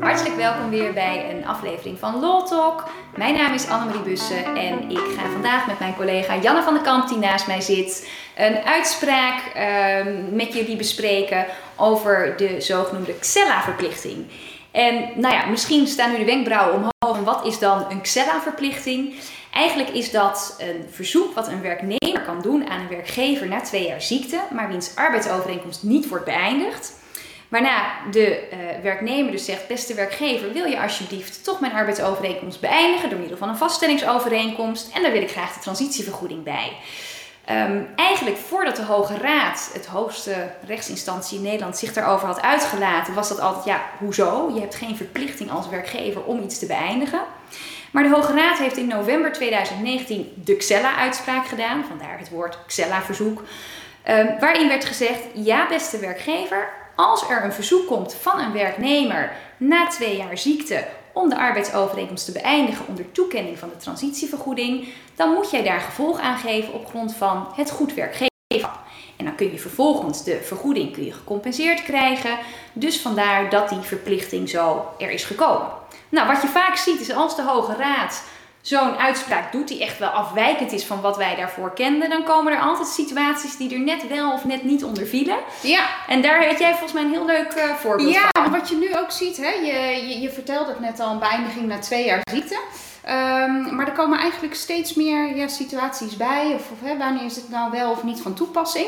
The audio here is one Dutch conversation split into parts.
Hartelijk welkom weer bij een aflevering van Law Talk. Mijn naam is Annemarie Bussen en ik ga vandaag met mijn collega Janne van der Kamp, die naast mij zit, een uitspraak ehm, met jullie bespreken over de zogenoemde Xella-verplichting. En nou ja, misschien staan nu de wenkbrauwen omhoog. Wat is dan een Xella-verplichting? Eigenlijk is dat een verzoek wat een werknemer kan doen aan een werkgever na twee jaar ziekte, maar wiens arbeidsovereenkomst niet wordt beëindigd. Waarna de uh, werknemer dus zegt: Beste werkgever, wil je alsjeblieft toch mijn arbeidsovereenkomst beëindigen door middel van een vaststellingsovereenkomst? En daar wil ik graag de transitievergoeding bij. Um, eigenlijk voordat de Hoge Raad, het hoogste rechtsinstantie in Nederland, zich daarover had uitgelaten, was dat altijd: ja, hoezo? Je hebt geen verplichting als werkgever om iets te beëindigen. Maar de Hoge Raad heeft in november 2019 de Xella-uitspraak gedaan, vandaar het woord Xella-verzoek. Um, waarin werd gezegd: ja, beste werkgever, als er een verzoek komt van een werknemer na twee jaar ziekte om de arbeidsovereenkomst te beëindigen onder toekenning van de transitievergoeding, dan moet jij daar gevolg aan geven op grond van het goed werkgever. En dan kun je vervolgens de vergoeding kun je gecompenseerd krijgen. Dus vandaar dat die verplichting zo er is gekomen. Nou, wat je vaak ziet is als de Hoge Raad zo'n uitspraak doet die echt wel afwijkend is van wat wij daarvoor kenden, dan komen er altijd situaties die er net wel of net niet onder vielen. Ja. En daar heb jij volgens mij een heel leuk uh, voorbeeld ja, van. Ja, wat je nu ook ziet, hè, je, je, je vertelde het net al, een beëindiging na twee jaar ziekte. Um, maar er komen eigenlijk steeds meer ja, situaties bij. Of, of hè, wanneer is het nou wel of niet van toepassing.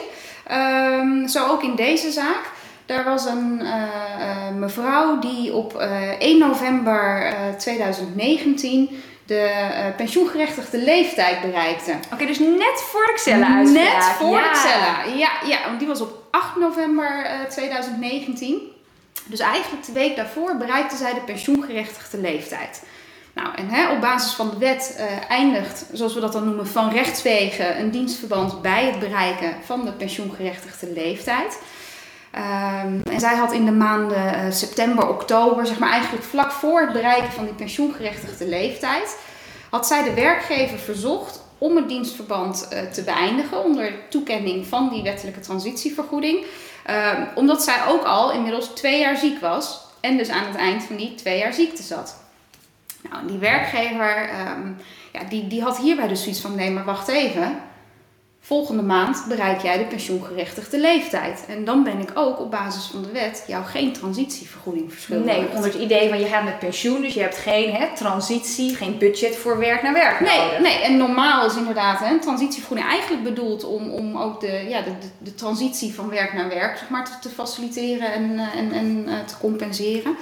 Um, zo ook in deze zaak. Er was een uh, uh, mevrouw die op 1 november 2019 de uh, pensioengerechtigde leeftijd bereikte. Oké, okay, dus net voor de Xella-uitspraak. Net voor ja. de Xella, ja, ja. Want die was op 8 november uh, 2019. Dus eigenlijk de week daarvoor bereikte zij de pensioengerechtigde leeftijd. Nou, en hè, op basis van de wet uh, eindigt, zoals we dat dan noemen, van rechtswegen een dienstverband bij het bereiken van de pensioengerechtigde leeftijd. Um, en zij had in de maanden uh, september, oktober, zeg maar eigenlijk vlak voor het bereiken van die pensioengerechtigde leeftijd, had zij de werkgever verzocht om het dienstverband uh, te beëindigen onder toekenning van die wettelijke transitievergoeding. Um, omdat zij ook al inmiddels twee jaar ziek was en dus aan het eind van die twee jaar ziekte zat. Nou, die werkgever, um, ja, die, die had hierbij dus zoiets van: nee, maar wacht even. Volgende maand bereik jij de pensioengerechtigde leeftijd. En dan ben ik ook op basis van de wet jou geen transitievergoeding verschuldigd. Nee, onder het idee van je gaat met pensioen, dus je hebt geen hè, transitie, geen budget voor werk naar werk nee. Nee, en normaal is inderdaad hè, een transitievergoeding eigenlijk bedoeld om, om ook de, ja, de, de, de transitie van werk naar werk zeg maar, te, te faciliteren en, en, en uh, te compenseren.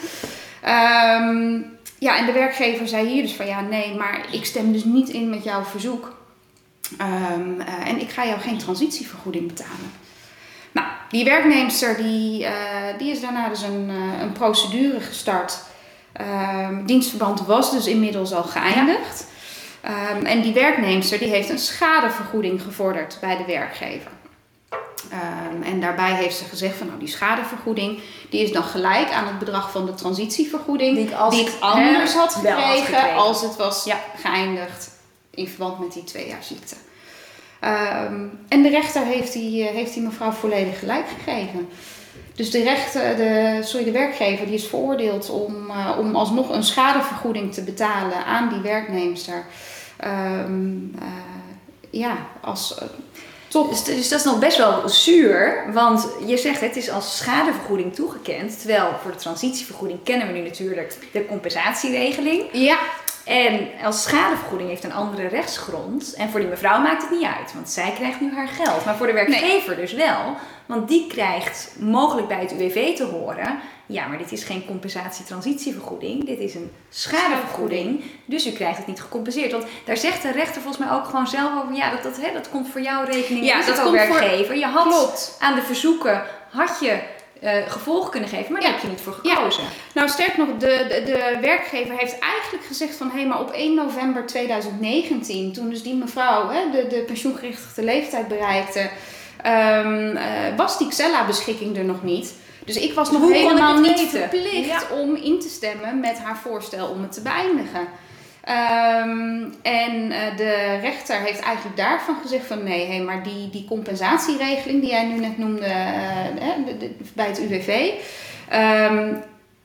Um, ja, en de werkgever zei hier dus van ja, nee, maar ik stem dus niet in met jouw verzoek. Um, uh, en ik ga jou geen transitievergoeding betalen. Nou, die werknemster die, uh, die is daarna dus een, uh, een procedure gestart. Um, dienstverband was dus inmiddels al geëindigd. Ja. Um, en die werknemster die heeft een schadevergoeding gevorderd bij de werkgever. En daarbij heeft ze gezegd van nou die schadevergoeding die is dan gelijk aan het bedrag van de transitievergoeding die ik, als die ik anders had, gekregen had gekregen als het was ja. geëindigd in verband met die twee jaar ziekte. Um, en de rechter heeft die, heeft die mevrouw volledig gelijk gegeven. Dus de, rechter, de, sorry, de werkgever die is veroordeeld om, uh, om alsnog een schadevergoeding te betalen aan die werknemster. Um, uh, ja, als. Uh, Top. Dus, dus, dat is nog best wel zuur, want je zegt het is als schadevergoeding toegekend. Terwijl voor de transitievergoeding kennen we nu natuurlijk de compensatieregeling. Ja. En als schadevergoeding heeft een andere rechtsgrond. En voor die mevrouw maakt het niet uit, want zij krijgt nu haar geld. Maar voor de werkgever nee. dus wel, want die krijgt mogelijk bij het UWV te horen. Ja, maar dit is geen compensatie-transitievergoeding. Dit is een schadevergoeding. Dus u krijgt het niet gecompenseerd. Want daar zegt de rechter volgens mij ook gewoon zelf over. Ja, dat, dat, hè, dat komt voor jouw rekening. Ja, dat komt werkgever. Voor... Je had Klopt. aan de verzoeken had je uh, gevolg kunnen geven, maar daar heb je niet voor gekozen. Ja. Nou, sterk nog, de, de, de, werkgever heeft eigenlijk gezegd van... hé, hey, maar op 1 november 2019, toen dus die mevrouw hè, de, de pensioengerechtigde leeftijd bereikte... Um, uh, was die Xella-beschikking er nog niet... Dus ik was nog Hoe helemaal niet verplicht ja. om in te stemmen met haar voorstel om het te beëindigen. Ehm, en uh, de rechter heeft eigenlijk daarvan gezegd van nee, hey, maar die, die compensatieregeling die jij nu net noemde de, de, bij het UWV, um,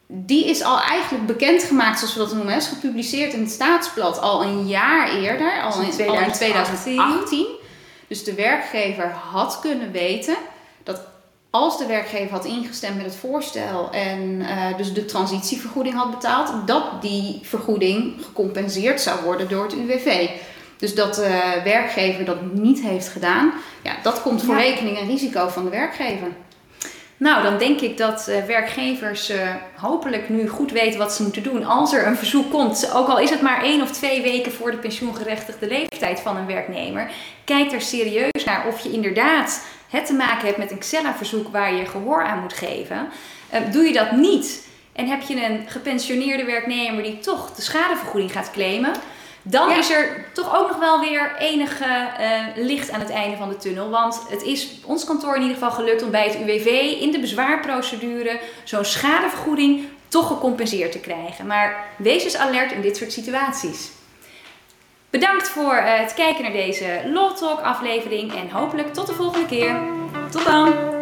die is al eigenlijk bekendgemaakt, zoals we dat noemen, is gepubliceerd in het staatsblad al een jaar eerder, al in, 2018. Al in 2018. Dus de werkgever had kunnen weten dat als de werkgever had ingestemd met het voorstel en uh, dus de transitievergoeding had betaald, dat die vergoeding gecompenseerd zou worden door het UWV. Dus dat de werkgever dat niet heeft gedaan, ja, dat komt voor rekening en risico van de werkgever. Nou, dan denk ik dat uh, werkgevers uh, hopelijk nu goed weten wat ze moeten doen als er een verzoek komt. Ook al is het maar één of twee weken voor de pensioengerechtigde leeftijd van een werknemer. Kijk er serieus naar of je inderdaad het te maken hebt met een Xella-verzoek waar je gehoor aan moet geven. Uh, doe je dat niet en heb je een gepensioneerde werknemer die toch de schadevergoeding gaat claimen dan is er toch ook nog wel weer enige uh, licht aan het einde van de tunnel. Want het is ons kantoor in ieder geval gelukt om bij het UWV in de bezwaarprocedure zo'n schadevergoeding toch gecompenseerd te krijgen. Maar wees dus alert in dit soort situaties. Bedankt voor uh, het kijken naar deze Law Talk aflevering en hopelijk tot de volgende keer. Tot dan!